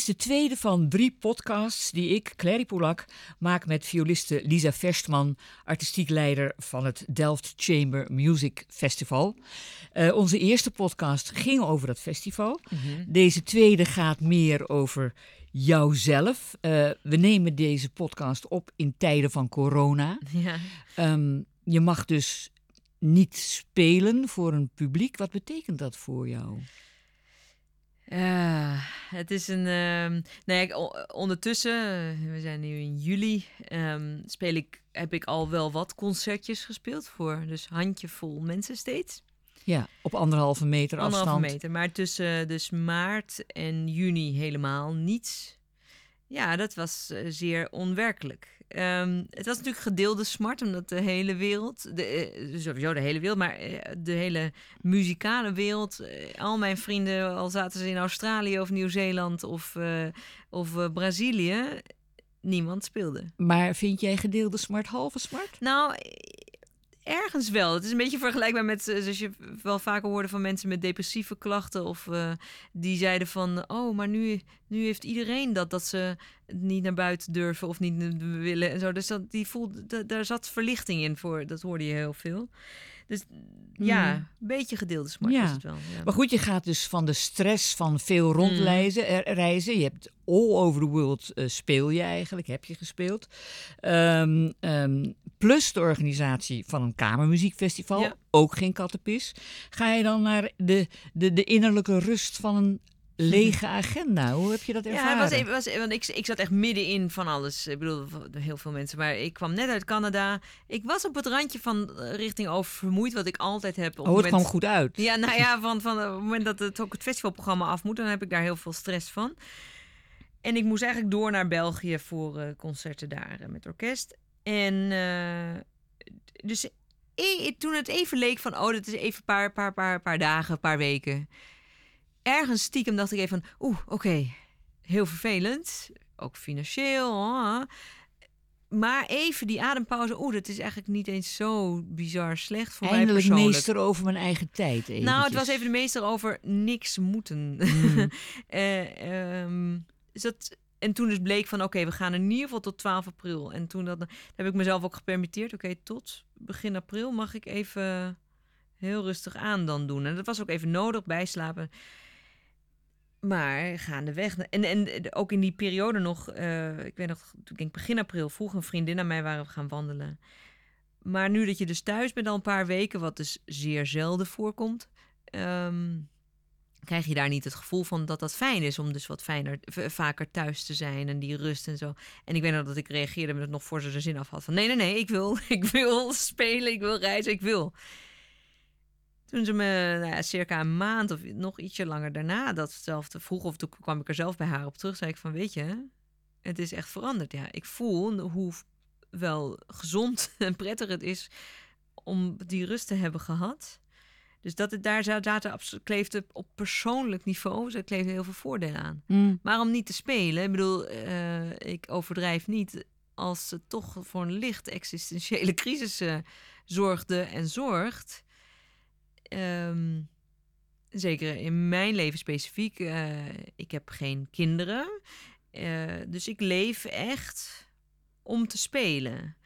Is de tweede van drie podcasts die ik, Clary Polak, maak met violiste Lisa Verstman, artistiek leider van het Delft Chamber Music Festival. Uh, onze eerste podcast ging over dat festival. Deze tweede gaat meer over jouzelf. Uh, we nemen deze podcast op in tijden van corona. Ja. Um, je mag dus niet spelen voor een publiek. Wat betekent dat voor jou? Ja, het is een. Uh, nee, ondertussen, we zijn nu in juli, um, speel ik, heb ik al wel wat concertjes gespeeld voor. Dus handjevol mensen steeds. Ja, op anderhalve meter afstand. Anderhalve meter, maar tussen dus maart en juni helemaal niets. Ja, dat was uh, zeer onwerkelijk. Um, het was natuurlijk gedeelde smart, omdat de hele wereld, de, uh, sowieso de hele wereld, maar uh, de hele muzikale wereld, al mijn vrienden, al zaten ze in Australië of Nieuw-Zeeland of, of Brazilië, niemand speelde. Maar vind jij gedeelde smart halve smart? Nou, ergens wel. Het is een beetje vergelijkbaar met, zoals je wel vaker hoorde van mensen met depressieve klachten. Of uh, die zeiden van, oh, maar nu, nu heeft iedereen dat, dat ze niet naar buiten durven of niet willen en zo. Dus dat, die voelde, daar zat verlichting in voor, dat hoorde je heel veel. Dus ja, een beetje gedeelde smart ja. is het wel. Ja. Maar goed, je gaat dus van de stress van veel rondreizen. Mm. reizen. Je hebt all over the world uh, speel je eigenlijk, heb je gespeeld. Um, um, plus de organisatie van een kamermuziekfestival, ja. ook geen kattenpis. Ga je dan naar de, de, de innerlijke rust van een lege agenda. Hoe heb je dat ervaren? Ja, was even, was, want ik, ik zat echt middenin van alles. Ik bedoel, heel veel mensen. Maar ik kwam net uit Canada. Ik was op het randje van richting oververmoeid, wat ik altijd heb. Op oh, het kwam goed uit. Ja, nou ja, van, van het moment dat het ook het festivalprogramma af moet, dan heb ik daar heel veel stress van. En ik moest eigenlijk door naar België voor uh, concerten daar uh, met orkest. En uh, dus e toen het even leek van, oh, dat is even een paar, paar, paar, paar dagen, een paar weken ergens stiekem dacht ik even van, oeh, oké, okay, heel vervelend. Ook financieel. Oh. Maar even die adempauze, oeh, dat is eigenlijk niet eens zo bizar slecht voor Eindelijk mij persoonlijk. meester over mijn eigen tijd. Eventjes. Nou, het was even de meester over niks moeten. Mm. uh, um, dus dat, en toen dus bleek van, oké, we gaan in ieder geval tot 12 april. En toen dat, heb ik mezelf ook gepermitteerd. Oké, tot begin april mag ik even heel rustig aan dan doen. En dat was ook even nodig, bijslapen. Maar gaandeweg. En, en ook in die periode nog, uh, ik weet nog, ik begin april vroeg een vriendin aan mij waren we gaan wandelen. Maar nu dat je dus thuis bent al een paar weken, wat dus zeer zelden voorkomt, um, krijg je daar niet het gevoel van dat dat fijn is om dus wat fijner, vaker thuis te zijn en die rust en zo. En ik weet nog dat ik reageerde met het nog voor ze de zin af had van nee, nee, nee, ik wil, ik wil spelen, ik wil reizen, ik wil. Toen ze me nou circa een maand of nog ietsje langer daarna datzelfde vroeg, of toen kwam ik er zelf bij haar op terug, zei ik van weet je, het is echt veranderd. Ja, ik voel hoe wel gezond en prettig het is om die rust te hebben gehad. Dus dat het daar zaten, kleefde op persoonlijk niveau, ze kleefde heel veel voordelen aan. Mm. Maar om niet te spelen, ik bedoel, uh, ik overdrijf niet, als het toch voor een licht existentiële crisis uh, zorgde en zorgt. Um, zeker in mijn leven specifiek. Uh, ik heb geen kinderen. Dus ik leef echt om te spelen.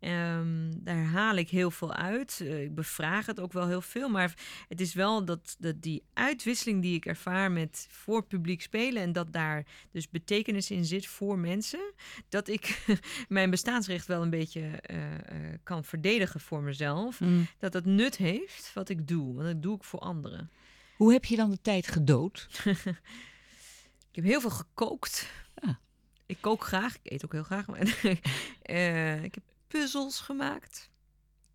Um, daar haal ik heel veel uit. Uh, ik bevraag het ook wel heel veel. Maar het is wel dat, dat die uitwisseling die ik ervaar met voor publiek spelen. En dat daar dus betekenis in zit voor mensen. Dat ik mijn bestaansrecht wel een beetje uh, uh, kan verdedigen voor mezelf. Mm. Dat dat nut heeft wat ik doe. Want dat doe ik voor anderen. Hoe heb je dan de tijd gedood? ik heb heel veel gekookt. Ah. Ik kook graag. Ik eet ook heel graag. Maar ik heb puzzels gemaakt.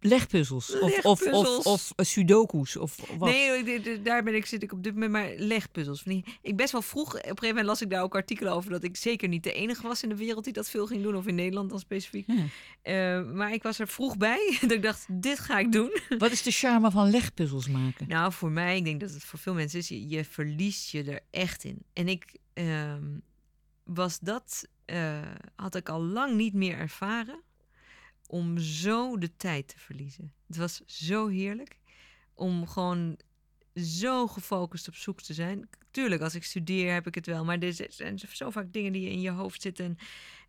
Legpuzzels? Of, of, of, of sudoku's? Of wat? Nee, daar ben ik, zit ik op dit moment maar legpuzzels. Ik best wel vroeg, op een gegeven moment las ik daar ook artikelen over... dat ik zeker niet de enige was in de wereld die dat veel ging doen. Of in Nederland dan specifiek. Ja. Uh, maar ik was er vroeg bij. dat ik dacht, dit ga ik doen. Wat is de charme van legpuzzels maken? Nou, voor mij, ik denk dat het voor veel mensen is... je, je verliest je er echt in. En ik uh, was dat... Uh, had ik al lang niet meer ervaren om zo de tijd te verliezen. Het was zo heerlijk om gewoon zo gefocust op zoek te zijn. Tuurlijk, als ik studeer heb ik het wel. Maar er zijn zo vaak dingen die in je hoofd zitten.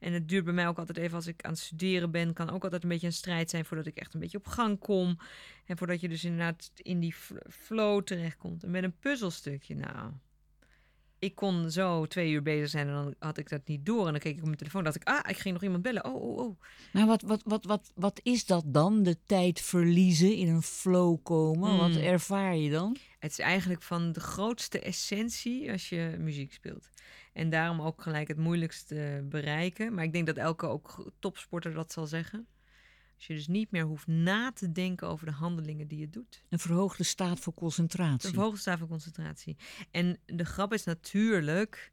En het duurt bij mij ook altijd even als ik aan het studeren ben. Kan ook altijd een beetje een strijd zijn voordat ik echt een beetje op gang kom. En voordat je dus inderdaad in die flow terechtkomt. En met een puzzelstukje, nou ik kon zo twee uur bezig zijn en dan had ik dat niet door. En dan keek ik op mijn telefoon dacht ik, ah, ik ging nog iemand bellen. Oh, oh, oh. Maar wat, wat, wat, wat, wat is dat dan? De tijd verliezen, in een flow komen? Wat hmm. ervaar je dan? Het is eigenlijk van de grootste essentie als je muziek speelt. En daarom ook gelijk het moeilijkste bereiken. Maar ik denk dat elke ook topsporter dat zal zeggen. Als je dus niet meer hoeft na te denken over de handelingen die je doet. Een verhoogde staat van concentratie. Een verhoogde staat van concentratie. En de grap is natuurlijk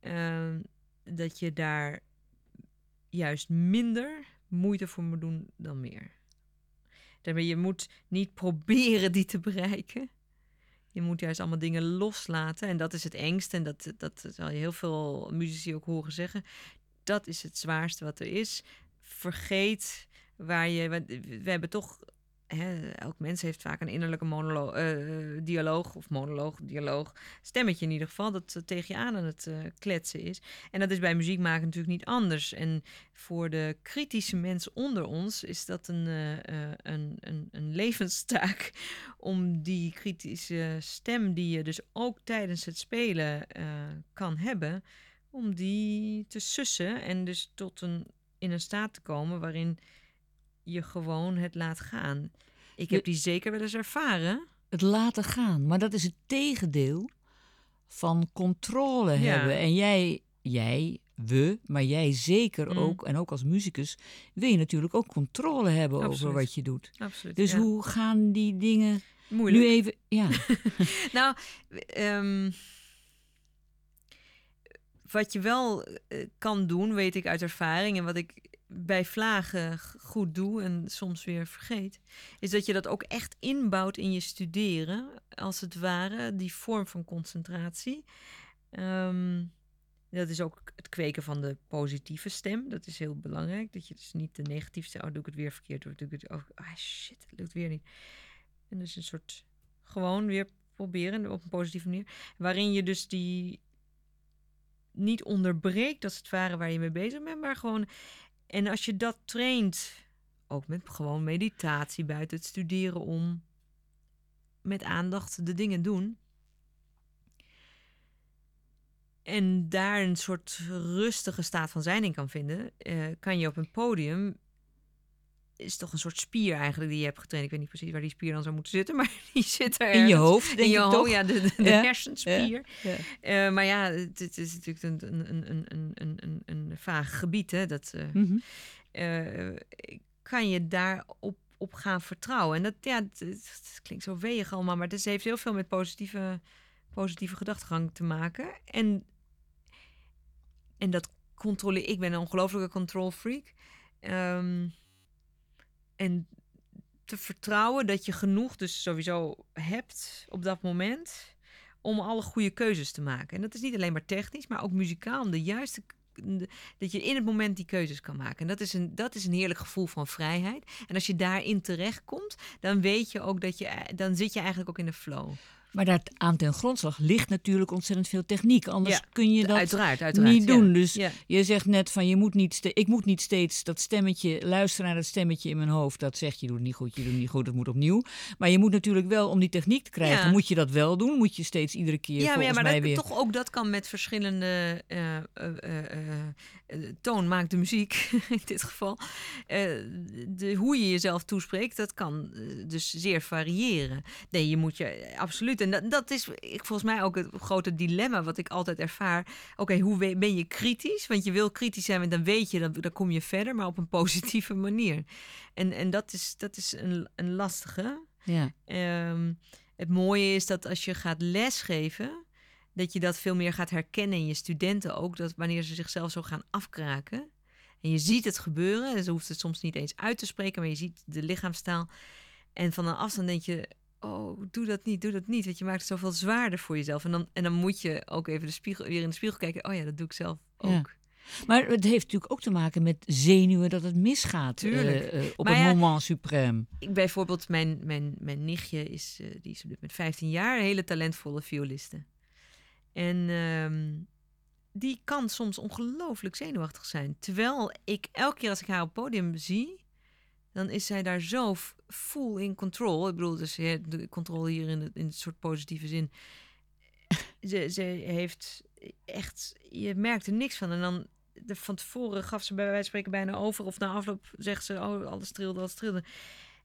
ehm, dat je daar juist minder moeite voor moet doen dan meer. Daarmee je moet niet proberen die te bereiken. Je moet juist allemaal dingen loslaten. En dat is het engste. En dat, dat zal je heel veel muzici ook horen zeggen. Dat is het zwaarste wat er is. Vergeet waar je, we, hebben toch, hè, elk mens heeft vaak een innerlijke monoloog, uh, dialoog, of monoloog, dialoog, stemmetje in ieder geval, dat uh, tegen je aan aan het kletsen is. En dat is bij muziek maken natuurlijk niet anders. En voor de kritische mensen onder ons is dat een, een, een, een levenstaak om die kritische stem die je dus ook tijdens het spelen kan hebben, om die te sussen en dus tot een in een staat te komen waarin je gewoon het laat gaan. Ik heb die zeker wel eens ervaren. Het laten gaan, maar dat is het tegendeel van controle hebben. En jij, jij, we, maar jij zeker mm. ook, en ook als muzikus, wil je natuurlijk ook controle hebben over wat je doet. Absoluut. Dus hoe gaan die dingen Moeilijk. nu even. Ja. nou, um, wat je wel eh, kan doen, weet ik uit ervaring, en wat ik bij vlagen goed doe en soms weer vergeet, is dat je dat ook echt inbouwt in je studeren, als het ware, die vorm van concentratie. Ehm, dat is ook het kweken van de positieve stem. Dat is heel belangrijk. Dat je dus niet de negatieve stem. Oh, doe ik het weer verkeerd. Doe ik het, oh, ah, shit, het lukt weer niet. En dus een soort gewoon weer proberen op een positieve manier. Waarin je dus die niet onderbreekt, als het ware, waar je mee bezig bent. Maar gewoon en als je dat traint, ook met gewoon meditatie buiten het studeren om, met aandacht de dingen doen. En daar een soort rustige staat van zijn in kan vinden, uh, kan je op een podium is toch een soort spier eigenlijk die je hebt getraind. Ik weet niet precies waar die spier dan zou moeten zitten, maar die zit er in je hoofd. Denk in je hoofd, ja, de, de, hersenspier. Ja. Uh, maar ja, het, is natuurlijk een, een, een, een, een, een, vaag gebied. Hè, dat, uh, mm -hmm. uh, kan je daarop op gaan vertrouwen. En dat, ja, het, klinkt zo weeg allemaal, maar het heeft heel veel met positieve, positieve gedachtegang te maken. En, en dat controle. Ik ben een ongelofelijke control freak. Um, en te vertrouwen dat je genoeg dus sowieso hebt op dat moment om alle goede keuzes te maken. En dat is niet alleen maar technisch, maar ook muzikaal. Om de juiste dat je in het moment die keuzes kan maken. En dat is, een, dat is een heerlijk gevoel van vrijheid. En als je daarin terechtkomt, dan weet je ook dat je, dan zit je eigenlijk ook in de flow. Maar daar aan ten grondslag ligt natuurlijk ontzettend veel techniek. Anders kun je dat uiteraard, uiteraard, niet doen. Dus je zegt net van je moet niet ik moet niet steeds dat stemmetje luisteren naar dat stemmetje in mijn hoofd. Dat zegt je doet het niet goed, je doet het niet goed, het moet opnieuw. Maar je moet natuurlijk wel om die techniek te krijgen, moet je dat wel doen. Moet je steeds iedere keer. Ja, maar, maar mij dat, weer... toch ook dat kan met verschillende uh, toon maakt de muziek in dit geval. de, hoe je jezelf toespreekt, dat kan dus zeer variëren. Nee, je moet je absoluut en dat, dat is ik, volgens mij ook het grote dilemma wat ik altijd ervaar. Oké, hoe ben je kritisch? Want je wil kritisch zijn, en dan weet je, dan, dan kom je verder, maar op een positieve manier. En, en dat is, dat is een, een lastige. Ja. Um, het mooie is dat als je gaat lesgeven, dat je dat veel meer gaat herkennen in je studenten ook. Dat wanneer ze zichzelf zo gaan afkraken. En je ziet het gebeuren. Ze hoeft het soms niet eens uit te spreken, maar je ziet de lichaamstaal. En van een afstand denk je, oh, doe dat niet, doe dat niet. Want je maakt het zoveel zwaarder voor jezelf. En dan, en dan moet je ook even de spiegel, weer in de spiegel kijken. Oh ja, dat doe ik zelf ook. Maar het heeft natuurlijk ook te maken met zenuwen dat het misgaat eh, eh, op Maar ja, moment suprême. Ik bijvoorbeeld, mijn, mijn, mijn nichtje is, eh, die is met 15 jaar, een hele talentvolle violiste. En ehm, die kan soms ongelooflijk zenuwachtig zijn. Terwijl ik elke keer als ik haar op het podium zie, dan is zij daar zo full in control. Ik bedoel, dus de controle hier in het, in soort positieve zin. Ze, ze heeft echt, je merkt er niks van. En dan van tevoren gaf ze bij wijze van spreken bijna over. Of na afloop zegt ze, oh, alles trilde, alles trilde.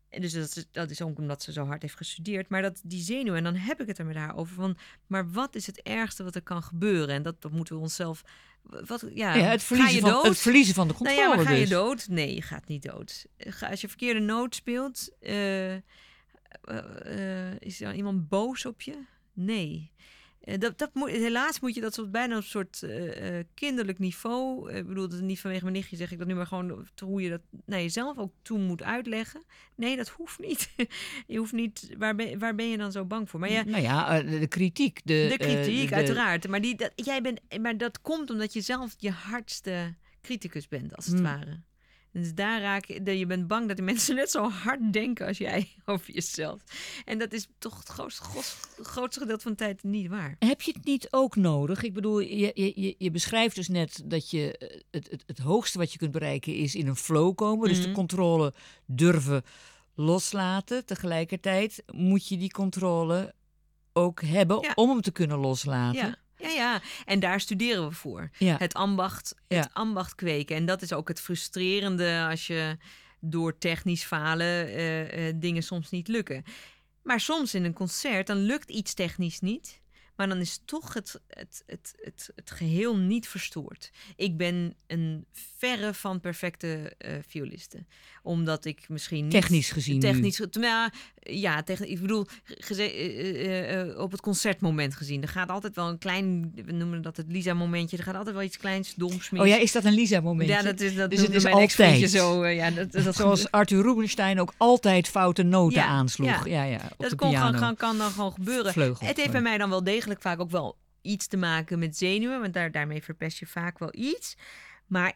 En dus dat is, dat is ook omdat ze zo hard heeft gestudeerd. Maar dat, die zenuwen, en dan heb ik het er met haar over van... maar wat is het ergste wat er kan gebeuren? En dat, dat moeten we onszelf... Wat, ja, Ja, het, ga verliezen je van, dood? het verliezen van de controle Nou ja, maar ga je dus. dood? Nee, je gaat niet dood. Ga, als je verkeerde noot speelt, eh, eh, eh, is er dan iemand boos op je? Nee. Eh, dat, dat moet, helaas moet je dat soort bijna op een soort eh, eh, kinderlijk niveau. Ik bedoel, dat niet vanwege mijn nichtje zeg ik dat nu, maar gewoon hoe je dat naar jezelf ook toe moet uitleggen. Nee, dat hoeft niet. je hoeft niet. Waar ben, waar ben je dan zo bang voor? Maar ja, Nou ja, de, kritiek. De, de kritiek, de- uiteraard. Maar, die, dat, jij bent, maar dat komt omdat je zelf je hardste criticus bent, als het Hmm. ware. Dus daar raak je, dat je bent bang dat de mensen net zo hard denken als jij over jezelf. En dat is toch het grootste, grootste gedeelte van de tijd niet waar. Heb je het niet ook nodig? Ik bedoel, je, je, je, beschrijft dus net dat je eh, het, het, het hoogste wat je kunt bereiken is in een flow komen. Dus de Mhm. controle durven loslaten. Tegelijkertijd moet je die controle ook hebben Ja. om hem te kunnen loslaten. Ja, ja, ja. En daar studeren we voor. Ja. Het ambacht, het ambacht kweken. En dat is ook het frustrerende als je door technisch falen eh, eh, dingen soms niet lukken. Maar soms in een concert, dan lukt iets technisch niet. Maar dan is toch het, het, het, het, het geheel niet verstoord. Ik ben een verre van perfecte eh violiste. Omdat ik misschien niet... Technisch gezien. Technisch, nou, ja, technisch, ik bedoel, eh, eh, op het concertmoment gezien. Er gaat altijd wel een klein, we noemen dat het Lisa-momentje. Er gaat altijd wel iets kleins, doms, mis. Oh ja, is dat een Lisa-momentje? Ja, dat is, dat Dus het is altijd. zo. ja, dat, dat, Zoals Arthur Rubinstein ook altijd foute noten Ja, aansloeg. ja. Ja, dat kon, kan, kan dan gewoon gebeuren. Vleugel, het heeft bij mij dan wel degelijk vaak ook wel iets te maken met zenuwen. Want daar, daarmee verpest je vaak wel iets. Maar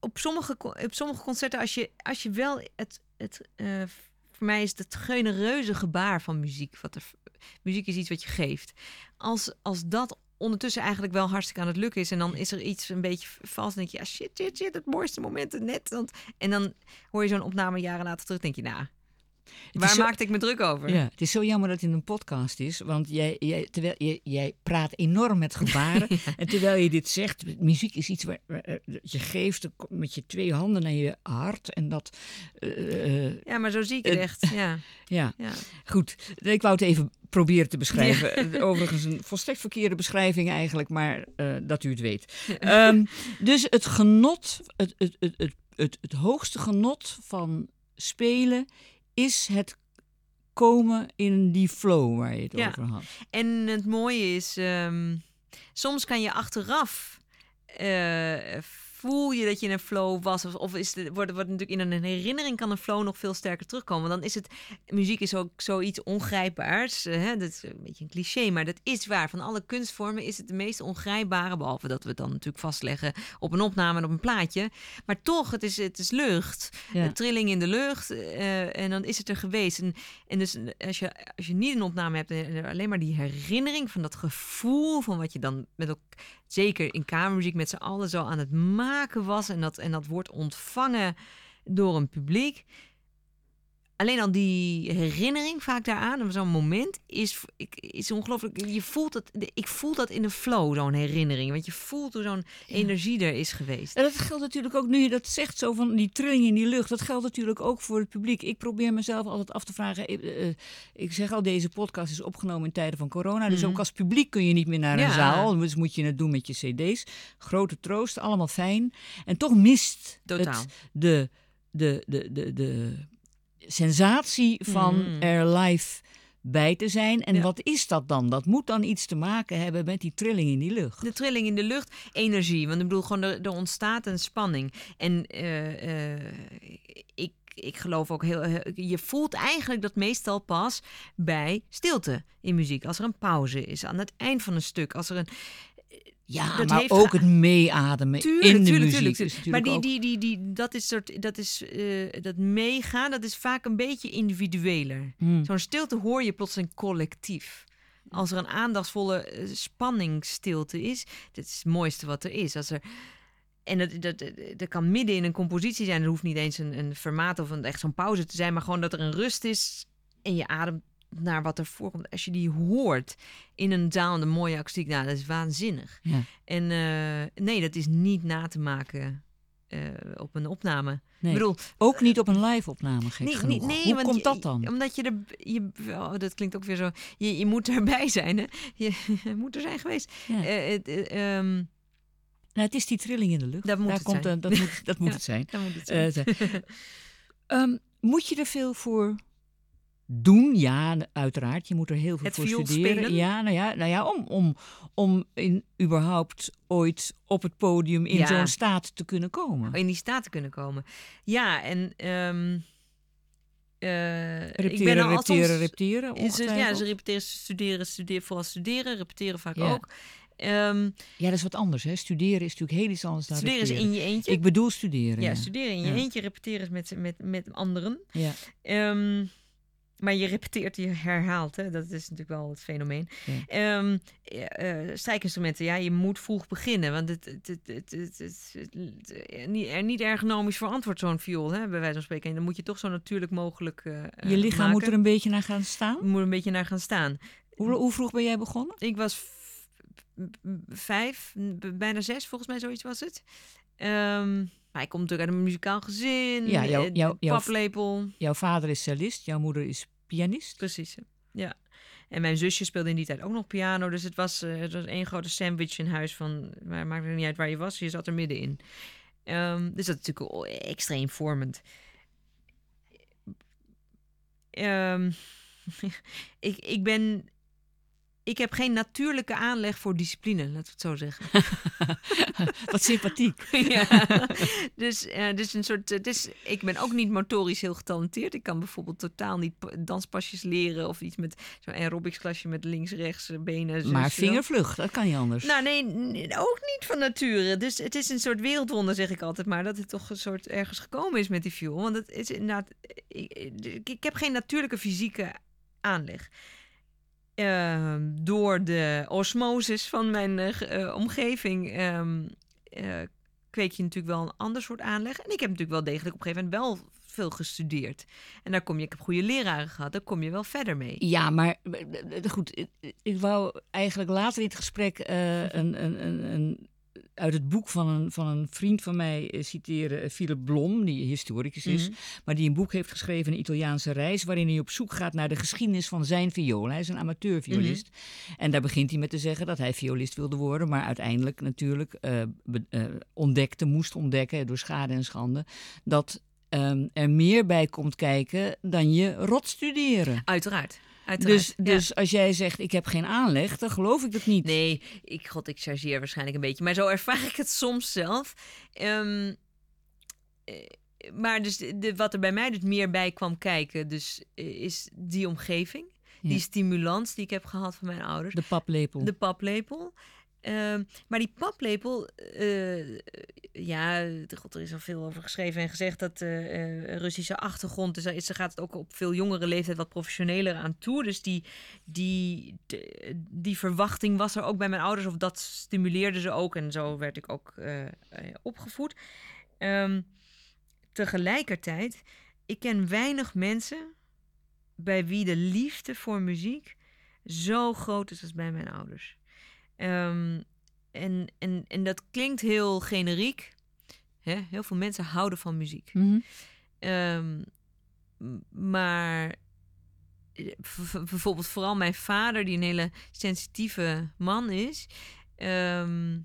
op sommige, op sommige concerten, als je, als je wel het... het eh, voor mij is het genereuze gebaar van muziek. Wat er, muziek is iets wat je geeft. Als, als dat ondertussen eigenlijk wel hartstikke aan het lukken is... en dan is er iets een beetje vals... dan denk je, ja, shit, shit, shit, het mooiste moment net. Want, en dan hoor je zo'n opname jaren later terug... denk je, nou, is waar zo- maakte ik me druk over? Ja, het is zo jammer dat het in een podcast is, want jij, jij, terwijl, jij, jij praat enorm met gebaren. En terwijl je dit zegt, muziek is iets waar, waar- eh, je geeft met je twee handen naar je hart. En dat, eh, eh, Ja, maar zo zie ik het echt. Ja, ja, ja. goed. Ik wou het even proberen te beschrijven. Overigens een volstrekt verkeerde beschrijving eigenlijk, maar dat u het weet. Ehm, dus het genot, het, het, het, het, het, het hoogste genot van spelen is het komen in die flow waar je het Ja. over had. En het mooie is, ehm, soms kan je achteraf eh, voel je dat je in een flow was, of, of is het, wordt, wordt natuurlijk in een herinnering kan een flow nog veel sterker terugkomen. Dan is het, muziek is ook zoiets ongrijpbaars. eh, hè? Dat is een beetje een cliché, maar dat is waar. Van alle kunstvormen is het de meest ongrijpbare, behalve dat we het dan natuurlijk vastleggen op een opname en op een plaatje. Maar toch, het is, het is lucht. Ja. Een trilling in de lucht. eh, en dan is het er geweest. En, en dus als je, als je niet een opname hebt en alleen maar die herinnering van dat gevoel van wat je dan met zeker in kamermuziek met z'n allen zo aan het maken was. En dat, en dat wordt ontvangen door een publiek. Alleen al die herinnering vaak daaraan, zo'n moment, is, is ongelooflijk. Je voelt dat, ik voel dat in de flow, zo'n herinnering. Want je voelt hoe zo'n energie er is geweest. En dat geldt natuurlijk ook, nu je dat zegt, zo van die trilling in die lucht. Dat geldt natuurlijk ook voor het publiek. Ik probeer mezelf altijd af te vragen. eh, eh, ik zeg al, deze podcast is opgenomen in tijden van corona. Dus Mhm. ook als publiek kun je niet meer naar een zaal. Dus moet je het doen met je cd's. Grote troost, allemaal fijn. En toch mist Totaal. het de, de, de, de, de sensatie van Mhm. er live bij te zijn. En Ja. wat is dat dan? Dat moet dan iets te maken hebben met die trilling in die lucht. De trilling in de lucht, energie. Want ik bedoel, gewoon er, er ontstaat een spanning. En eh, eh, ik, ik geloof ook heel, heel- Je voelt eigenlijk dat meestal pas bij stilte in muziek. Als er een pauze is, aan het eind van een stuk. Als er een. Ja, dat maar heeft ook het meeademen Tuurlijk, in de tuurlijk, muziek. tuurlijk, is tuurlijk. Maar die, die, die, die, dat is soort, dat is eh, dat meegaan, dat is vaak een beetje individueler. Hmm. Zo'n stilte hoor je plotseling collectief. Als er een aandachtsvolle eh, spanningsstilte is, dat is het mooiste wat er is. Als er, en dat, dat, dat, kan midden in een compositie zijn. Er hoeft niet eens een, een fermaat of een, echt zo'n pauze te zijn, maar gewoon dat er een rust is en je ademt naar wat er voorkomt. Als je die hoort in een en een mooie akoestiek, nou, dat is waanzinnig. Ja. En eh, nee, dat is niet na te maken eh, op een opname. Nee, Ik bedoel, ook niet op een live-opname, gek Nee, genoeg. nee, Hoe want komt je- dat dan? Omdat je er... Je, oh, dat klinkt ook weer zo... Je, je moet erbij zijn, hè? Je, je moet er zijn geweest. Ja. Eh, het, eh, ehm, Nou, het is die trilling in de lucht. Dat moet Daar het komt, zijn. eh, dat moet, dat moet Ja. het zijn. dat moet het Eh, zijn. Ehm, moet je er veel voor doen? Ja, uiteraard. Je moet er heel veel Het voor studeren. spelen? Ja, nou ja, nou ja om, om, om in, überhaupt ooit op het podium in Ja. zo'n staat te kunnen komen. in die staat te kunnen komen. Ja, en... ehm eh, ik ben al repeteren, repeteren. Ze, ja, ze repeteren, studeren, studeren, vooral studeren. Repeteren vaak Ja. ook. Ehm, Ja, dat is wat anders. Hè? Studeren is natuurlijk heel iets anders dan studeren is repeteren. in je eentje. Ik bedoel studeren. ja, Ja, studeren in je Ja. eentje. Repeteren is met, met, met anderen. ja. Ehm, maar je repeteert, je herhaalt. Hè? Dat is natuurlijk wel het fenomeen. Ja. Ehm, eh, eh, strijkinstrumenten, ja, je moet vroeg beginnen. Want het, het, het, het, niet, er niet ergonomisch verantwoord zo'n viool, hè, bij wijze van spreken. En dan moet je toch zo natuurlijk mogelijk eh, Je lichaam maken. moet er een beetje naar gaan staan. moet een beetje naar gaan staan. Hoe, hoe vroeg ben jij begonnen? Ik was vijf, bijna zes, volgens mij zoiets was het. Ehm, maar ik kom natuurlijk uit een muzikaal gezin. Ja, jouw- eh, jouw- jouw- paplepel. Jouw vader is cellist, jouw moeder is pianist. Precies, ja. En mijn zusje speelde in die tijd ook nog piano. Dus het was, eh, het was één grote sandwich in huis van... Maar maakt er niet uit waar je was, je zat er middenin. Ehm, dus dat is natuurlijk extreem vormend. Ehm, ik, ik ben... Ik heb geen natuurlijke aanleg voor discipline, laten we het zo zeggen. Wat sympathiek. ja. Dus, eh, dus een soort. eh, dus ik ben ook niet motorisch heel getalenteerd. Ik kan bijvoorbeeld totaal niet pa- danspasjes leren of iets met zo'n aerobics klasje met links, rechts, eh, benen. zus, Maar vingervlug, dat kan niet anders. Nou, nee, ook niet van nature. Dus het is een soort wereldwonder, zeg ik altijd maar, dat het toch een soort ergens gekomen is met die viool. Want het is inderdaad. Ik, ik heb geen natuurlijke fysieke aanleg. Ehm, door de osmosis van mijn eh, eh, omgeving eh, kweek je natuurlijk wel een ander soort aanleg. En ik heb natuurlijk wel degelijk op een gegeven moment wel veel gestudeerd. En daar kom je, ik heb goede leraren gehad, daar kom je wel verder mee. Ja, maar goed, ik- ik wou eigenlijk later in het gesprek een, een, een, een, uit het boek van een, van een vriend van mij eh, citeren, eh, Philip Blom, die historicus is, Mhm. maar die een boek heeft geschreven, Een Italiaanse reis, waarin hij op zoek gaat naar de geschiedenis van zijn viool. Hij is een amateurviolist. En daar begint hij met te zeggen dat hij violist wilde worden, maar uiteindelijk natuurlijk eh, ontdekte, moest ontdekken door schade en schande, dat ehm, er meer bij komt kijken dan je rot studeren. Uiteraard. Uiteraard. Dus, ja. dus als jij zegt ik heb geen aanleg, dan geloof ik dat niet. Nee, ik, god, ik chargeer waarschijnlijk een beetje. Maar zo ervaar ik het soms zelf. Ehm, eh, maar dus de, wat er bij mij dus meer bij kwam kijken, dus eh, is die omgeving. Ja. Die stimulans die ik heb gehad van mijn ouders. De paplepel. De paplepel. Ehm, maar die paplepel, eh, ja, god, er is al veel over geschreven en gezegd dat eh, eh, Russische achtergrond, dus daar gaat het ook op veel jongere leeftijd wat professioneler aan toe. Dus die, die, die verwachting was er ook bij mijn ouders, of dat stimuleerde ze ook. En zo werd ik ook opgevoed. Ehm, tegelijkertijd, ik ken weinig mensen bij wie de liefde voor muziek zo groot is als bij mijn ouders. Ehm, en, en, en dat klinkt heel generiek. Hè? Heel veel mensen houden van muziek. Mhm. Ehm, maar eh, bijvoorbeeld vooral mijn vader, die een hele sensitieve man is. ehm,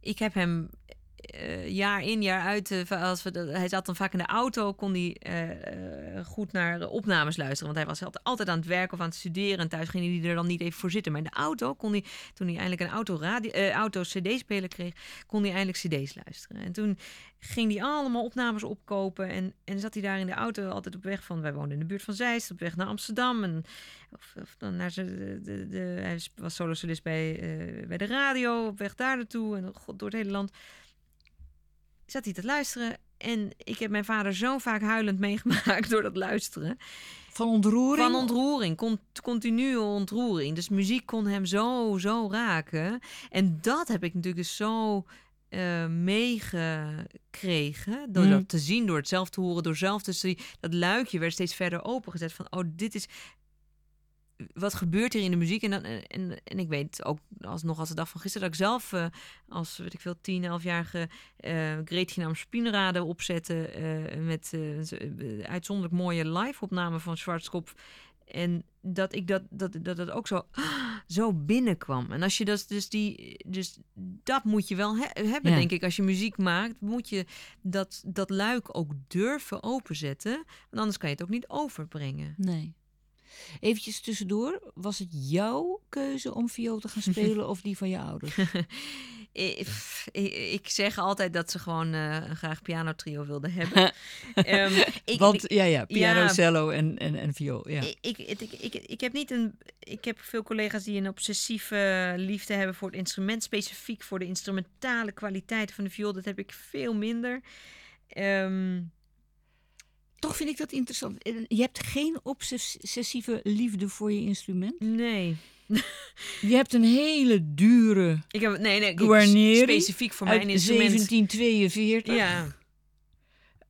ik heb hem eh, jaar in, jaar uit, eh, als we, hij zat dan vaak in de auto, kon hij eh, goed naar opnames luisteren. Want hij was altijd- aan het werken of aan het studeren. En thuis ging hij er dan niet even voor zitten. Maar in de auto kon hij, toen hij eindelijk een auto, radio, auto CD-speler kreeg, kon hij eindelijk CD's luisteren. En toen ging hij allemaal opnames opkopen. En, en zat hij daar in de auto altijd op weg van, wij woonden in de buurt van Zeist, op weg naar Amsterdam. En, of, of dan naar zijn, de, de, hij was solo-solist bij, bij de radio, op weg daar naartoe. En god, door het hele land zat hij te luisteren. En ik heb mijn vader zo vaak huilend meegemaakt door dat luisteren. Van ontroering? Van ontroering, con- continue ontroering. Dus muziek kon hem zo, zo raken. En dat heb ik natuurlijk dus zo eh, meegekregen. Door Mm. dat te zien, door het zelf te horen, door zelf te zien. Dat luikje werd steeds verder opengezet van, oh, dit is... Wat gebeurt hier in de muziek? En, dan, en, en ik weet ook alsnog als de dag van gisteren dat ik zelf eh, als weet ik veel 10, 11-jarige eh Greetje nam Spinrade opzette eh, met uitzonderlijk mooie live-opname van Schwarzkopf. En dat ik dat, dat, dat, dat ook zo, zo binnenkwam. En als je dat, dus die, dus dat moet je wel he- hebben, Ja. denk ik. Als je muziek maakt, moet je dat, dat luik ook durven openzetten. Want anders kan je het ook niet overbrengen. Nee. Eventjes tussendoor, was het jouw keuze om viool te gaan spelen of die van je ouders? Ik, ik, zeg altijd dat ze gewoon eh, graag pianotrio wilden hebben. Ehm, ik, Want ja, ja, piano, ja. cello en, en, en viool. Ja. ik, ik, ik, ik, ik heb niet een. Ik heb veel collega's die een obsessieve liefde hebben voor het instrument, specifiek voor de instrumentale kwaliteiten van de viool. Dat heb ik veel minder. Ehm, Toch vind ik dat interessant. Je hebt geen obsessieve liefde voor je instrument. nee. Je hebt een hele dure Ik heb, nee, nee, ik- Guarneri specifiek voor mijn instrument. 1742. Ja.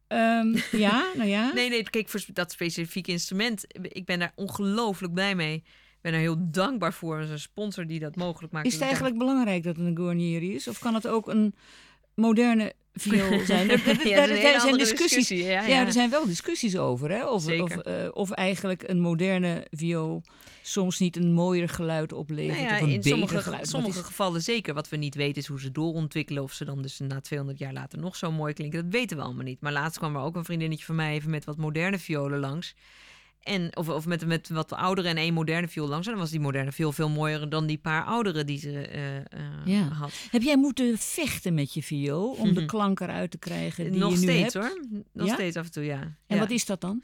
Ehm, ja, nou ja. Nee, nee, kijk, voor dat specifieke instrument, ik ben daar ongelooflijk blij mee. Ik ben er heel dankbaar voor. Een sponsor die dat mogelijk maakt. Is het eigenlijk belangrijk dat het een Guarnieri is? Of kan het ook een moderne viool zijn? Er, er- Ja, er- er zijn discussies. discussie, Ja, er zijn wel discussies over. Hè? Of, of, eh, of eigenlijk een moderne viool soms niet een mooier geluid oplevert. Nou ja, of een in beter sommige, geluid. Sommige is- gevallen zeker. Wat we niet weten is hoe ze doorontwikkelen. Of ze dan dus na 200 jaar later nog zo mooi klinken. Dat weten we allemaal niet. Maar laatst kwam er ook een vriendinnetje van mij even met wat moderne violen langs. En, of, of met, met wat oudere en één moderne viool langs. En dan was die moderne viool veel mooier dan die paar oudere die ze eh, eh, Ja. had. Heb jij moeten vechten met je viool om de klank eruit te krijgen die Nog je nu steeds hebt? hoor. Nog Ja? steeds af en toe, ja. En Ja. wat is dat dan?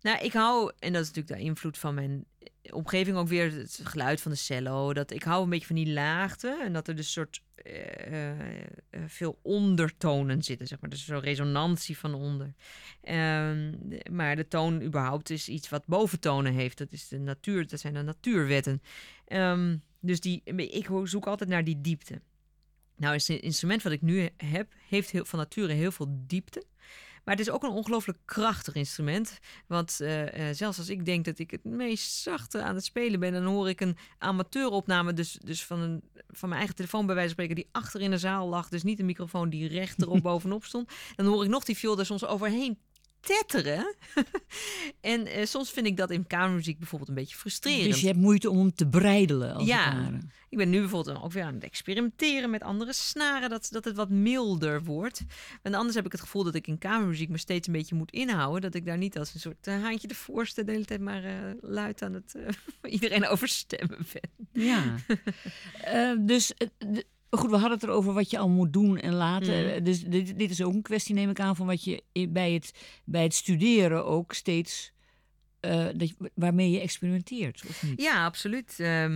Nou, ik hou, en dat is natuurlijk de invloed van mijn omgeving ook weer, het geluid van de cello. Dat ik hou een beetje van die laagte en dat er dus soort eh, eh, eh, veel ondertonen zitten, zeg maar. Dus zo'n resonantie van onder. Ehm, maar de toon überhaupt is iets wat boventonen heeft. Dat is de natuur, dat zijn de natuurwetten. Ehm, dus die, ik zoek altijd naar die diepte. Nou, het instrument wat ik nu heb, heeft heel, van nature heel veel diepte. Maar het is ook een ongelooflijk krachtig instrument. Want eh, eh, zelfs als ik denk dat ik het meest zachte aan het spelen ben, dan hoor ik een amateuropname, dus, dus van, een, van mijn eigen telefoon bij wijze van spreken, die achter in de zaal lag. Dus niet een microfoon die recht erop bovenop stond. Dan hoor ik nog die viool er soms overheen tetteren. en eh, soms vind ik dat in kamermuziek bijvoorbeeld een beetje frustrerend. Dus je hebt moeite om hem te breidelen, als Ja. het. Ik ben nu bijvoorbeeld ook weer aan het experimenteren met andere snaren, dat, dat het wat milder wordt. Want anders heb ik het gevoel dat ik in kamermuziek me steeds een beetje moet inhouden. Dat ik daar niet als een soort eh, haantje de voorste de hele tijd maar eh, luid aan het iedereen overstemmen ben. Ja. Dus de- goed, we hadden het erover wat je al moet doen en laten. Mhm. Eh, Dus dit, dit is ook een kwestie, neem ik aan, van wat je bij het, bij het studeren ook steeds. eh, dat je- waarmee je experimenteert, of niet? Ja, absoluut. Eh,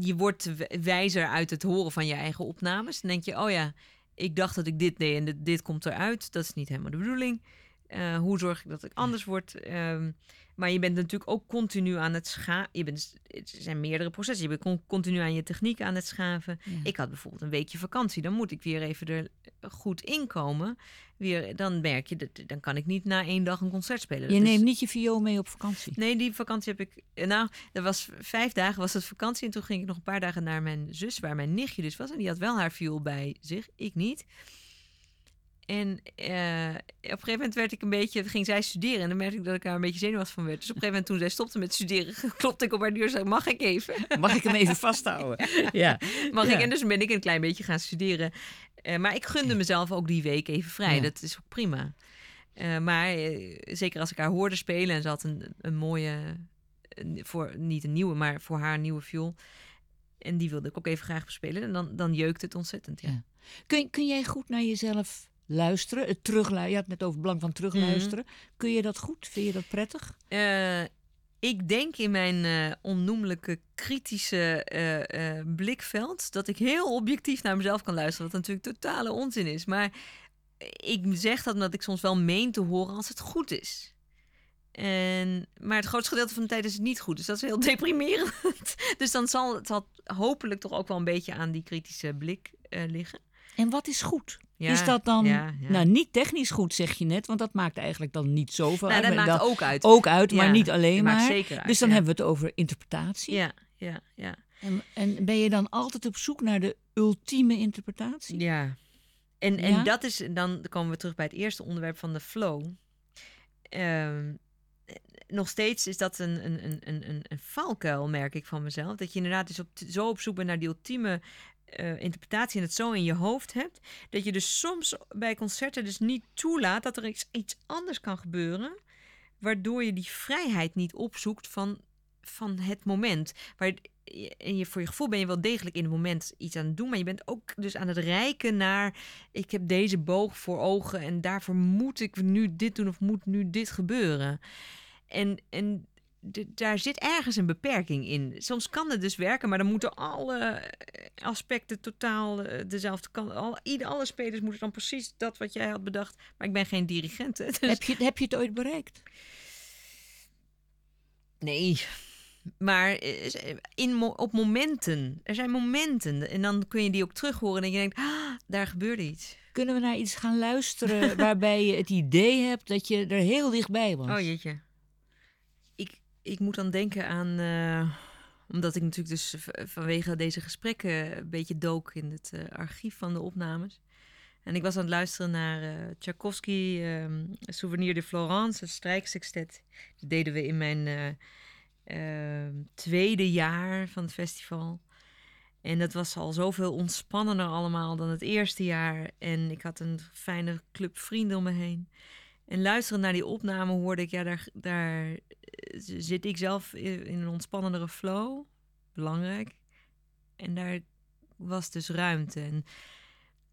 je- wordt wijzer uit het horen van je eigen opnames. Dan denk je, oh ja, ik dacht dat ik dit deed en dit, dit komt eruit. Dat is niet helemaal de bedoeling. Hoe zorg ik dat ik anders word? Ehm, maar je bent natuurlijk ook continu aan het schaven. Je bent, het zijn meerdere processen. Je bent con- continu aan je techniek aan het schaven. Ja. Ik had bijvoorbeeld een weekje vakantie. Dan moet ik weer even er goed inkomen. Weer, dan merk je, dat, dan kan ik niet na één dag een concert spelen. Je Dat is- neemt niet je viool mee op vakantie. Nee, die vakantie heb ik. eh, Nou, dat was vijf dagen was het vakantie. En toen ging ik nog een paar dagen naar mijn zus, waar mijn nichtje dus was. En die had wel haar viool bij zich, ik niet. En eh, op een gegeven moment werd ik een beetje, ging zij studeren en dan merkte ik dat ik daar een beetje zenuwachtig van werd. Dus op een gegeven moment toen zij stopte met studeren, klopte ik op haar deur en zei, mag ik even? Mag ik hem even vasthouden? Ja. Mag Ja. ik? En dus ben ik een klein beetje gaan studeren. Eh, maar ik gunde mezelf ook die week even vrij. Ja. Dat is ook prima. Eh, maar zeker als ik haar hoorde spelen en ze had een, een mooie, voor, niet een nieuwe, maar voor haar nieuwe viool. En die wilde ik ook even graag bespelen. En dan, dan jeukt het ontzettend. Ja. Ja. Kun, kun jij goed naar jezelf luisteren? Het terugluisteren. Je had het net over het belang van terugluisteren. Kun je dat goed? Vind je dat prettig? Eh, ik denk in mijn eh, onnoemelijke kritische eh, blikveld dat ik heel objectief naar mezelf kan luisteren. Wat natuurlijk totale onzin is. Maar ik zeg dat omdat ik soms wel meen te horen als het goed is. En, maar het grootste gedeelte van de tijd is het niet goed. Dus dat is heel deprimerend. dus dan zal het hopelijk toch ook wel een beetje aan die kritische blik liggen. En wat is goed? Ja, is dat dan, ja, ja. nou niet technisch goed zeg je net, want dat maakt eigenlijk dan niet zoveel Nou, uit. dat maakt ook uit. ook uit, maar niet alleen maar. zeker uit, dus dan hebben we het over interpretatie. Ja, ja, ja. En, en ben je dan altijd op zoek naar de ultieme interpretatie? Ja. En, en dat is, dan komen we terug bij het eerste onderwerp van de flow. Ehm, nog steeds is dat een, een, een, een, een- een valkuil, merk ik van mezelf. Dat je inderdaad dus op, zo op zoek bent naar die ultieme eh, interpretatie en het zo in je hoofd hebt. Dat je dus soms bij concerten dus niet toelaat dat er iets, iets anders kan gebeuren. Waardoor je die vrijheid niet opzoekt van, van het moment. Waar, en je, voor je gevoel ben je wel degelijk in het moment iets aan het doen. Maar je bent ook dus aan het reiken naar... ik heb deze boog voor ogen en daarvoor moet ik nu dit doen of moet nu dit gebeuren. En, en daar zit ergens een beperking in. Soms kan het dus werken, maar dan moeten alle eh, aspecten totaal eh, dezelfde kant... Al, alle spelers moeten dan precies dat wat jij had bedacht. Maar ik ben geen dirigent, dus- Heb, je, heb je het ooit bereikt? Nee. Maar eh, in, op momenten. Er zijn momenten. En dan kun je die ook terug horen. En je denkt, ah, daar gebeurde iets. Kunnen we naar iets gaan luisteren waarbij je het idee hebt dat je er heel dichtbij was? Oh jeetje. Ik, moet dan denken aan... eh, omdat ik natuurlijk dus vanwege deze gesprekken een beetje dook in het eh, archief van de opnames. En ik was aan het luisteren naar eh Tchaikovsky, ehm, Souvenir de Florence, het strijksextet. Dat deden we in mijn eh, ehm, tweede jaar van het festival. En dat was al zoveel ontspannender allemaal dan het eerste jaar. En ik had een fijne club vrienden om me heen. En luisterend naar die opname hoorde ik, ja, daar, daar eh, zit ik zelf in een ontspannendere flow. Belangrijk. En daar was dus ruimte. En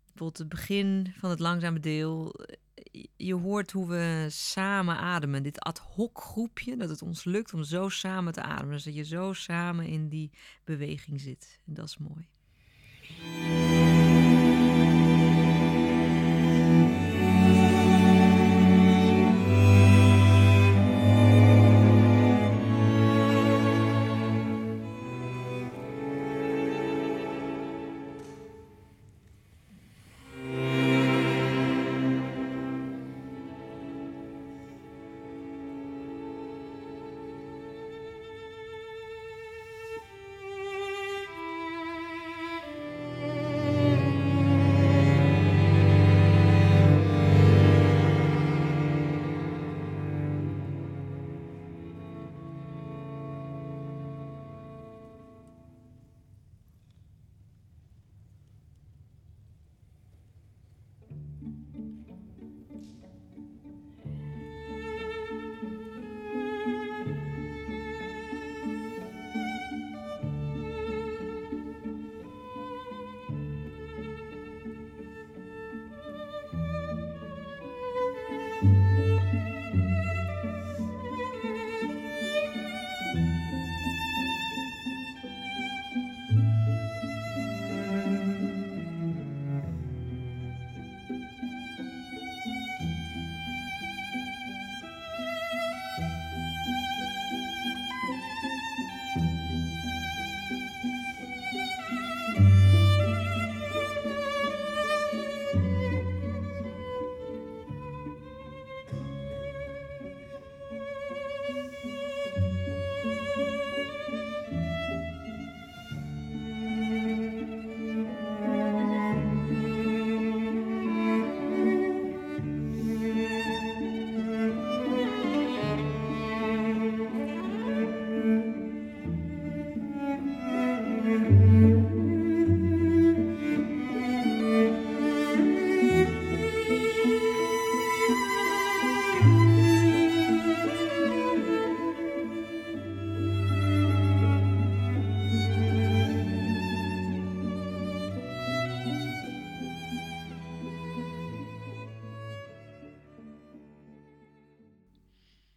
bijvoorbeeld het begin van het langzame deel. eh, Je hoort hoe we samen ademen. Dit ad hoc groepje, dat het ons lukt om zo samen te ademen. Dus dat je zo samen in die beweging zit. En dat is mooi.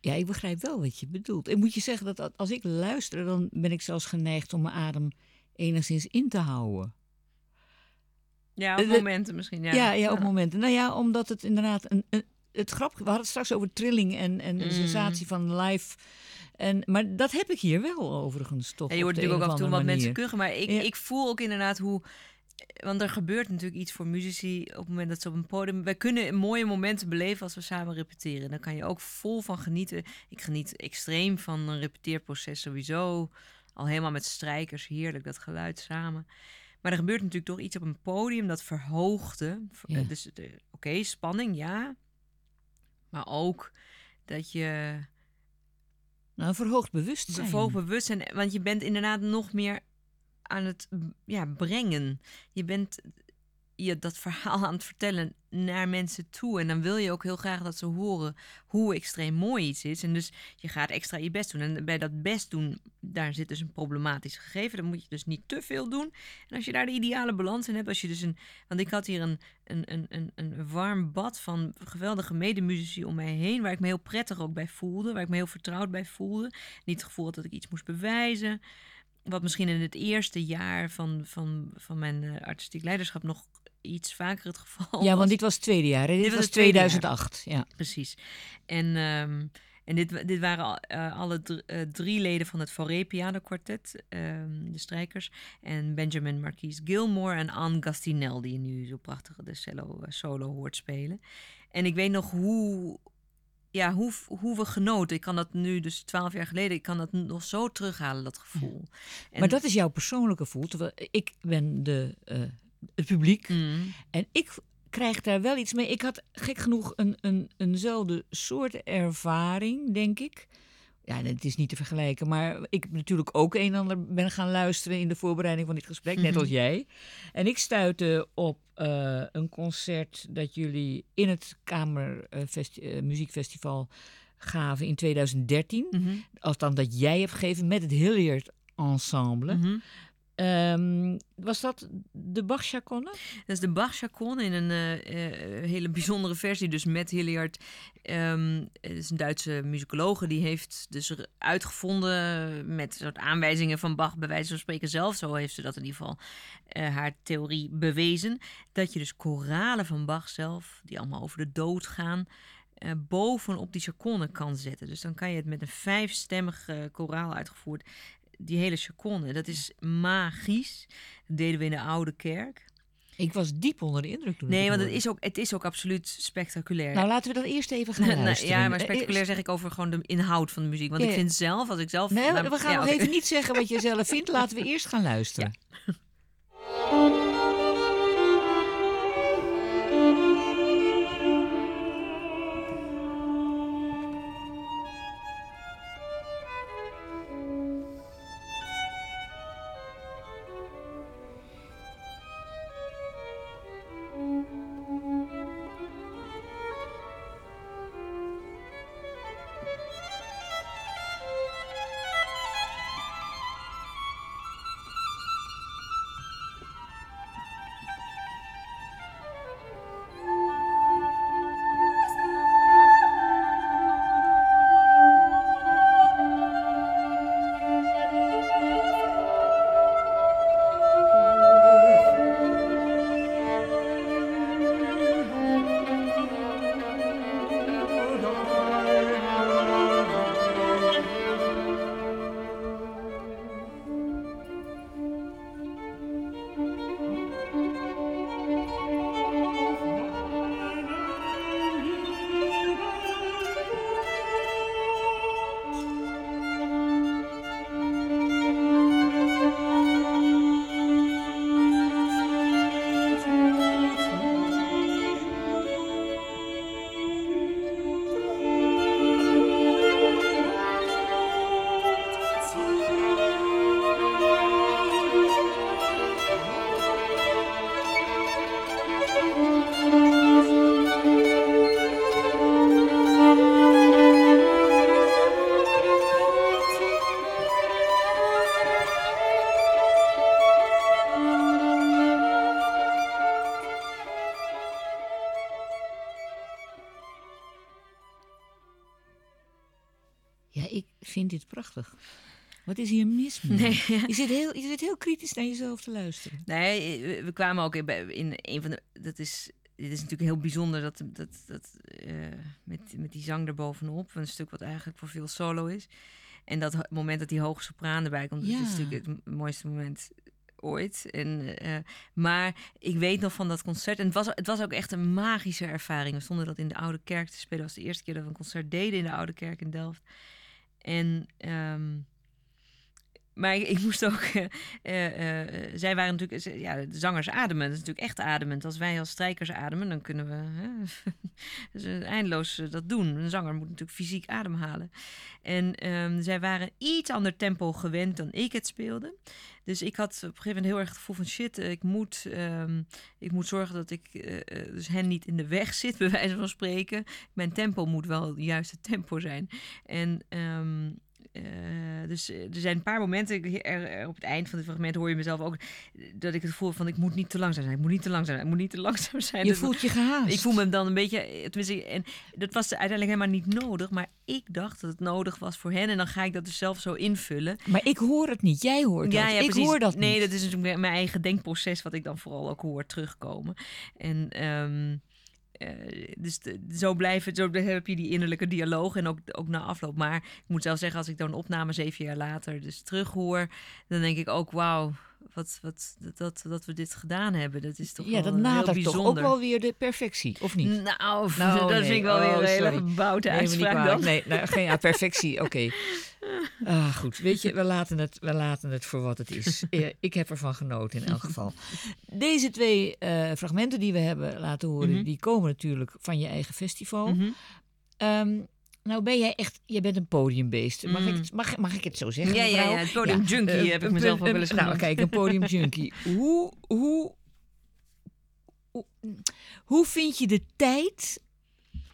Ja, ik begrijp wel wat je bedoelt. En moet je zeggen dat als ik luister, dan ben ik zelfs geneigd om mijn adem enigszins in te houden. Ja, op Eh, momenten misschien. Ja, Ja, ja, op momenten. Nou ja, omdat het inderdaad een, een, het grappige. We hadden het straks over trilling en, en de Mm. sensatie van live. En, maar dat heb ik hier wel overigens toch. Ja, je hoort natuurlijk ook af en toe wat mensen kuchen. Maar ik, Ja. ik voel ook inderdaad hoe... Want er gebeurt natuurlijk iets voor muzici op het moment dat ze op een podium... Wij kunnen mooie momenten beleven als we samen repeteren. Daar kan je ook vol van genieten. Ik geniet extreem van een repeteerproces sowieso. Al helemaal met strijkers, heerlijk, dat geluid samen. Maar er gebeurt natuurlijk toch iets op een podium dat verhoogde. Ja. Dus oké, spanning, ja. Maar ook dat je Nou, een verhoogd bewustzijn. verhoogd bewustzijn. Want je bent inderdaad nog meer aan het ja, brengen. Je bent je dat verhaal aan het vertellen naar mensen toe. En dan wil je ook heel graag dat ze horen hoe extreem mooi iets is. En dus je gaat extra je best doen. En bij dat best doen, daar zit dus een problematisch gegeven. Dan moet je dus niet te veel doen. En als je daar de ideale balans in hebt, als je dus een. Want ik had hier een, een, een, een, een warm bad van geweldige medemuzici om mij heen. Waar ik me heel prettig ook bij voelde. Waar ik me heel vertrouwd bij voelde. Niet het gevoel dat ik iets moest bewijzen. Wat misschien in het eerste jaar van, van, van mijn eh, artistiek leiderschap nog iets vaker het geval Ja, was. want dit was het tweede jaar. Hè? Dit, Dit was was het tweede jaar. 2008. Ja. Precies. En, ehm, en dit, dit waren al, eh, alle dr- eh, drie leden van het Fauré Piano Quartet, ehm, de strijkers. En Benjamin Marquise Gilmore en Anne Gastinel, die je nu zo prachtig de cello, solo hoort spelen. En ik weet nog hoe, ja, hoe, hoe we genoten. Ik kan dat nu, dus twaalf jaar geleden, ik kan dat nog zo terughalen, dat gevoel. En- Maar dat is jouw persoonlijke gevoel. Terwijl ik ben de, eh, het publiek. Mm. En ik krijg daar wel iets mee. Ik had gek genoeg een, een, eenzelfde soort ervaring, denk ik. Ja, het is niet te vergelijken, maar ik natuurlijk ook een en ander ben gaan luisteren in de voorbereiding van dit gesprek, net Mhm. als jij. En ik stuitte op eh, een concert dat jullie in het Kamer eh, eh, Muziekfestival gaven in 2013. Mhm. Althans, dat jij hebt gegeven met het Hilliard Ensemble. Mhm. Ehm, was dat de Bach Chaconne? Dat is de Bach in een eh, eh, hele bijzondere versie. Dus met Hilliard. ehm het is een Duitse muzikologe. Die heeft dus uitgevonden met soort aanwijzingen van Bach. Bij wijze van spreken zelf. Zo heeft ze dat in ieder geval eh, haar theorie bewezen. Dat je dus koralen van Bach zelf. Die allemaal over de dood gaan. bovenop die chaconne kan zetten. Dus dan kan je het met een vijfstemmig koraal uitgevoerd. Die hele chaconne, dat is magisch. Dat deden we in de oude kerk. Ik was diep onder de indruk toen. Nee, want het is, ook, het is ook absoluut spectaculair. Nou, laten we dat eerst even gaan Nou, luisteren. ja, maar Eh, spectaculair zeg ik over gewoon de inhoud van de muziek. Want Ja, ik vind zelf, als ik zelf... Nee, nou, we gaan ja, nog even niet zeggen wat je zelf vindt. Laten we eerst gaan luisteren. Vind dit prachtig. Wat is hier mis mee? Nee, ja. je, zit heel, je zit heel kritisch naar jezelf te luisteren. Nee, we- kwamen ook in, in een van de. Dat is, dit is natuurlijk heel bijzonder dat, dat, dat eh, met, met die zang erbovenop. Een stuk wat eigenlijk voor veel solo is. En dat moment dat die hoge sopraan erbij komt, dat Ja. is natuurlijk het mooiste moment ooit. En, eh, maar ik weet nog van dat concert. En het was, het was ook echt een magische ervaring. We stonden dat in de Oude Kerk te spelen. Dat was de eerste keer dat we een concert deden in de Oude Kerk in Delft. En... ehm, maar ik, moest ook. eh, eh, eh, zij waren natuurlijk. Ja, de zangers ademen. Dat is natuurlijk echt ademend. Als wij als strijkers ademen, dan kunnen we dus, eindeloos dat doen. Een zanger moet natuurlijk fysiek ademhalen. En ehm, zij waren iets ander tempo gewend dan ik het speelde. Dus ik had op een gegeven moment heel erg het gevoel van shit, ik moet, ehm, ik moet zorgen dat ik dus hen niet in de weg zit, bij wijze van spreken. Mijn tempo moet wel het juiste tempo zijn. En ehm, eh, dus eh, er zijn een paar momenten, ik- er, er op het eind van het fragment hoor je mezelf ook, dat ik het gevoel van ik moet niet te langzaam zijn, ik moet niet te langzaam zijn, ik moet niet te langzaam zijn. Je voelt je gehaast. ik voel me dan een beetje, eh, tenminste, en dat was uiteindelijk helemaal niet nodig, maar ik dacht dat het nodig was voor hen en dan ga ik dat dus zelf zo invullen. Maar ik hoor het niet. Jij hoort dat. ik precies. hoor dat Nee, niet. dat is natuurlijk mijn eigen denkproces wat ik dan vooral ook hoor terugkomen. En ehm, eh, dus de- zo blijven, zo heb je die innerlijke dialoog en ook, ook na afloop. Maar ik moet zelf zeggen, als ik dan opname zeven jaar later dus terughoor, dan denk ik ook, wauw, wat, wat, dat, dat, we dit gedaan hebben. Dat is toch ja, wel dat heel nadert toch ook wel weer de perfectie, of niet? Nou, Nou, dat nee. vind ik wel Oh, weer een hele uitspraak dan. Nee, nou, geen ja, perfectie, oké. Ah, goed, weet je, we laten, het, we laten het voor wat het is. Eh, Ik heb ervan genoten in elk geval. Deze twee eh, fragmenten die we hebben laten horen, Mhm. die komen natuurlijk van je eigen festival. Mhm. Ehm, nou ben jij echt, je bent een podiumbeest. Mag, Mm. ik, het- mag, mag ik het zo zeggen? Ja, ja, mevrouw? ja, het podium junkie eh, heb ik een- mezelf een- wel eens Nou, genoemd. kijk, een podium junkie. hoe, hoe, hoe, hoe vind je de tijd?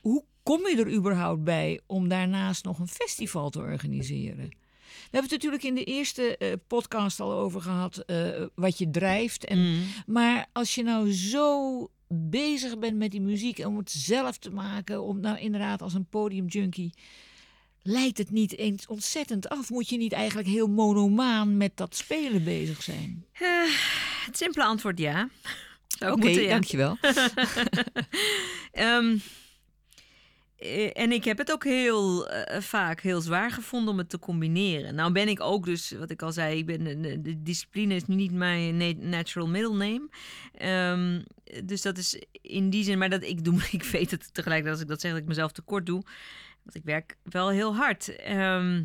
Hoe kom je er überhaupt bij om daarnaast nog een festival te organiseren? We hebben het natuurlijk in de eerste eh, podcast al over gehad, eh, wat je drijft. En, Mm. Maar als je nou zo bezig bent met die muziek en om het zelf te maken, om nou inderdaad als een podiumjunkie, leidt het niet eens ontzettend af? Moet je niet eigenlijk heel monomaan met dat spelen bezig zijn? Eh, het simpele antwoord ja. Oké, ja. dankjewel. Ehm, eh, en ik heb het ook heel eh, vaak heel zwaar gevonden om het te combineren. Nou ben ik ook dus, wat ik al zei, ik ben, de, de discipline is niet mijn na- natural middle name. Ehm, dus dat is in die zin, maar dat ik doe, ik weet het tegelijkertijd als ik dat zeg dat ik mezelf tekort doe. Want ik werk wel heel hard. Ehm,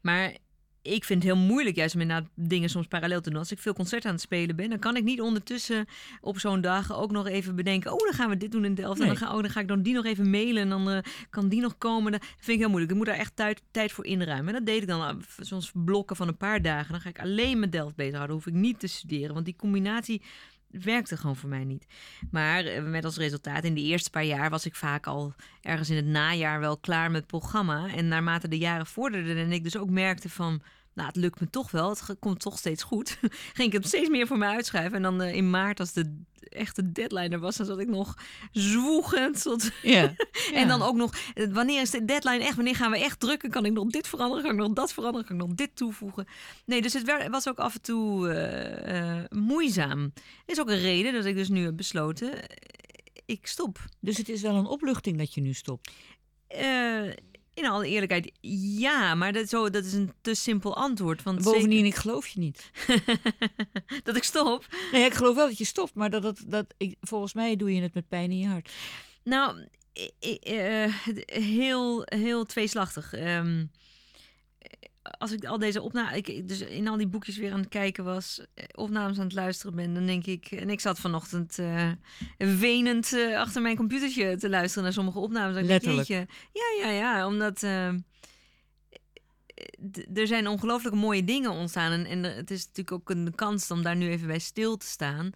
maar ik vind het heel moeilijk juist om inderdaad dingen soms parallel te doen. Als ik veel concerten aan het spelen ben, dan kan ik niet ondertussen op zo'n dag ook nog even bedenken... oh, dan gaan we dit doen in Delft. En dan ga, oh, dan ga ik dan die nog even mailen en dan eh, kan die nog komen. Dat vind ik heel moeilijk. Ik moet daar echt tijd, tijd voor inruimen. En dat deed ik dan eh, soms blokken van een paar dagen. Dan ga ik alleen met Delft bezighouden. hoef ik niet te studeren, want die combinatie werkte gewoon voor mij niet. Maar eh, met als resultaat, in de eerste paar jaar was ik vaak al ergens in het najaar wel klaar met het programma. En naarmate de jaren vorderden en ik dus ook merkte van... Nou, het lukt me toch wel. Het komt toch steeds goed. Ging ik het steeds meer voor me uitschrijven. En dan eh, in maart, als de echte deadline er was, dan zat ik nog zwoegend. Tot... Ja. En dan ook nog, eh, wanneer is de deadline echt? Wanneer gaan we echt drukken? Kan ik nog dit veranderen? Kan ik nog dat veranderen? Kan ik nog dit toevoegen? Nee, dus het was ook af en toe eh, eh, moeizaam. Is ook een reden dat ik dus nu heb besloten, ik stop. Dus het is wel een opluchting dat je nu stopt. Eh, in alle eerlijkheid, ja, maar dat, zo, dat is een te simpel antwoord. Want Bovendien, ik geloof je niet. dat ik stop. Nee, ik geloof wel dat je stopt, maar dat, dat, dat, ik, volgens mij doe je het met pijn in je hart. Nou, eh, heel, heel tweeslachtig. Ehm, als ik al deze opnames, ik dus in al die boekjes weer aan het kijken was, eh, opnames aan het luisteren ben, dan denk ik, en ik zat vanochtend eh wenend eh, achter mijn computertje te luisteren naar sommige opnames. Dan denk ik, Letterlijk. Ja, ja, ja, omdat ehm, er zijn ongelooflijk mooie dingen ontstaan en, en het is natuurlijk ook een kans om daar nu even bij stil te staan,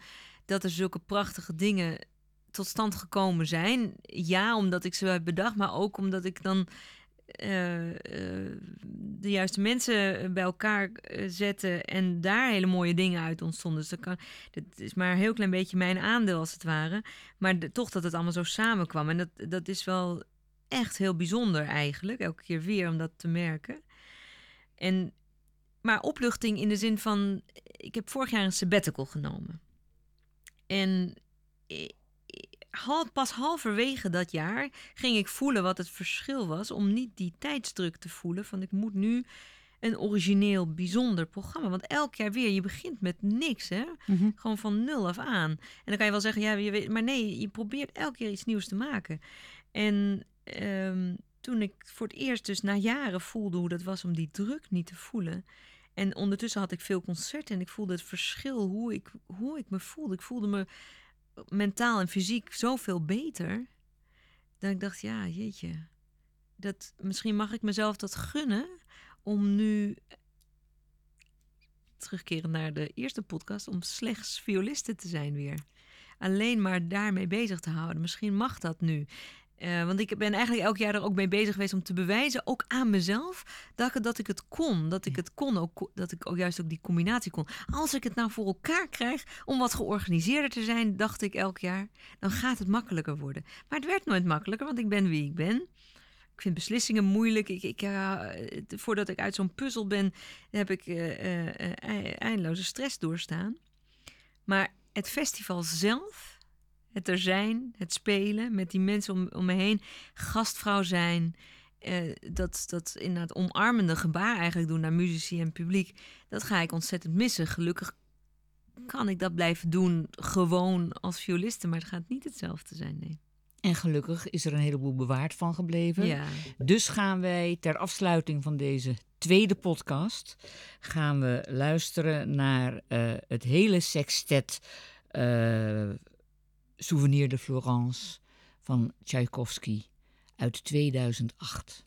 dat er zulke prachtige dingen tot stand gekomen zijn. Ja, omdat ik ze heb bedacht, maar ook omdat ik dan eh, eh, de juiste mensen bij elkaar eh, zette en daar hele mooie dingen uit ontstonden. Dus dat, kan, dat is maar een heel klein beetje mijn aandeel als het ware. Maar toch dat het allemaal zo samenkwam. En dat, dat is wel echt heel bijzonder eigenlijk. Elke keer weer om dat te merken. En, maar opluchting in de zin van... Ik heb vorig jaar een sabbatical genomen. En pas halverwege dat jaar ging ik voelen wat het verschil was... om niet die tijdsdruk te voelen van ik moet nu een origineel, bijzonder programma. Want elk jaar weer, je begint met niks, hè? Mhm. Gewoon van nul af aan. En dan kan je wel zeggen, ja, je weet, maar nee, je probeert elke keer iets nieuws te maken. En ehm, toen ik voor het eerst dus na jaren voelde hoe dat was om die druk niet te voelen. En ondertussen had ik veel concerten en ik voelde het verschil hoe ik, hoe ik me voelde. Ik voelde me mentaal en fysiek zoveel beter. Dat ik dacht, ja, jeetje. Dat, misschien mag ik mezelf dat gunnen om nu terugkeren naar de eerste podcast, om slechts violiste te zijn weer. Alleen maar daarmee bezig te houden. Misschien mag dat nu. Uh, want ik ben eigenlijk elk jaar er ook mee bezig geweest om te bewijzen, ook aan mezelf, dat ik, dat ik het kon. Dat ik het kon, ook, dat ik ook juist ook die combinatie kon. Als ik het nou voor elkaar krijg om wat georganiseerder te zijn, dacht ik elk jaar, dan gaat het makkelijker worden. Maar het werd nooit makkelijker, want ik ben wie ik ben. Ik vind beslissingen moeilijk. Ik, ik, uh, voordat ik uit zo'n puzzel ben, heb ik uh, eindeloze stress doorstaan. Maar het festival zelf, het er zijn, het spelen met die mensen om, om me heen, gastvrouw zijn, dat, dat in dat omarmende gebaar eigenlijk doen naar muzici en publiek, dat ga ik ontzettend missen. Gelukkig kan ik dat blijven doen gewoon als violiste, maar het gaat niet hetzelfde zijn, nee. En gelukkig is er een heleboel bewaard van gebleven. Ja. Dus gaan wij ter afsluiting van deze tweede podcast... gaan we luisteren naar uh, het hele sextet uh, Souvenir de Florence van Tchaikovsky uit 2008.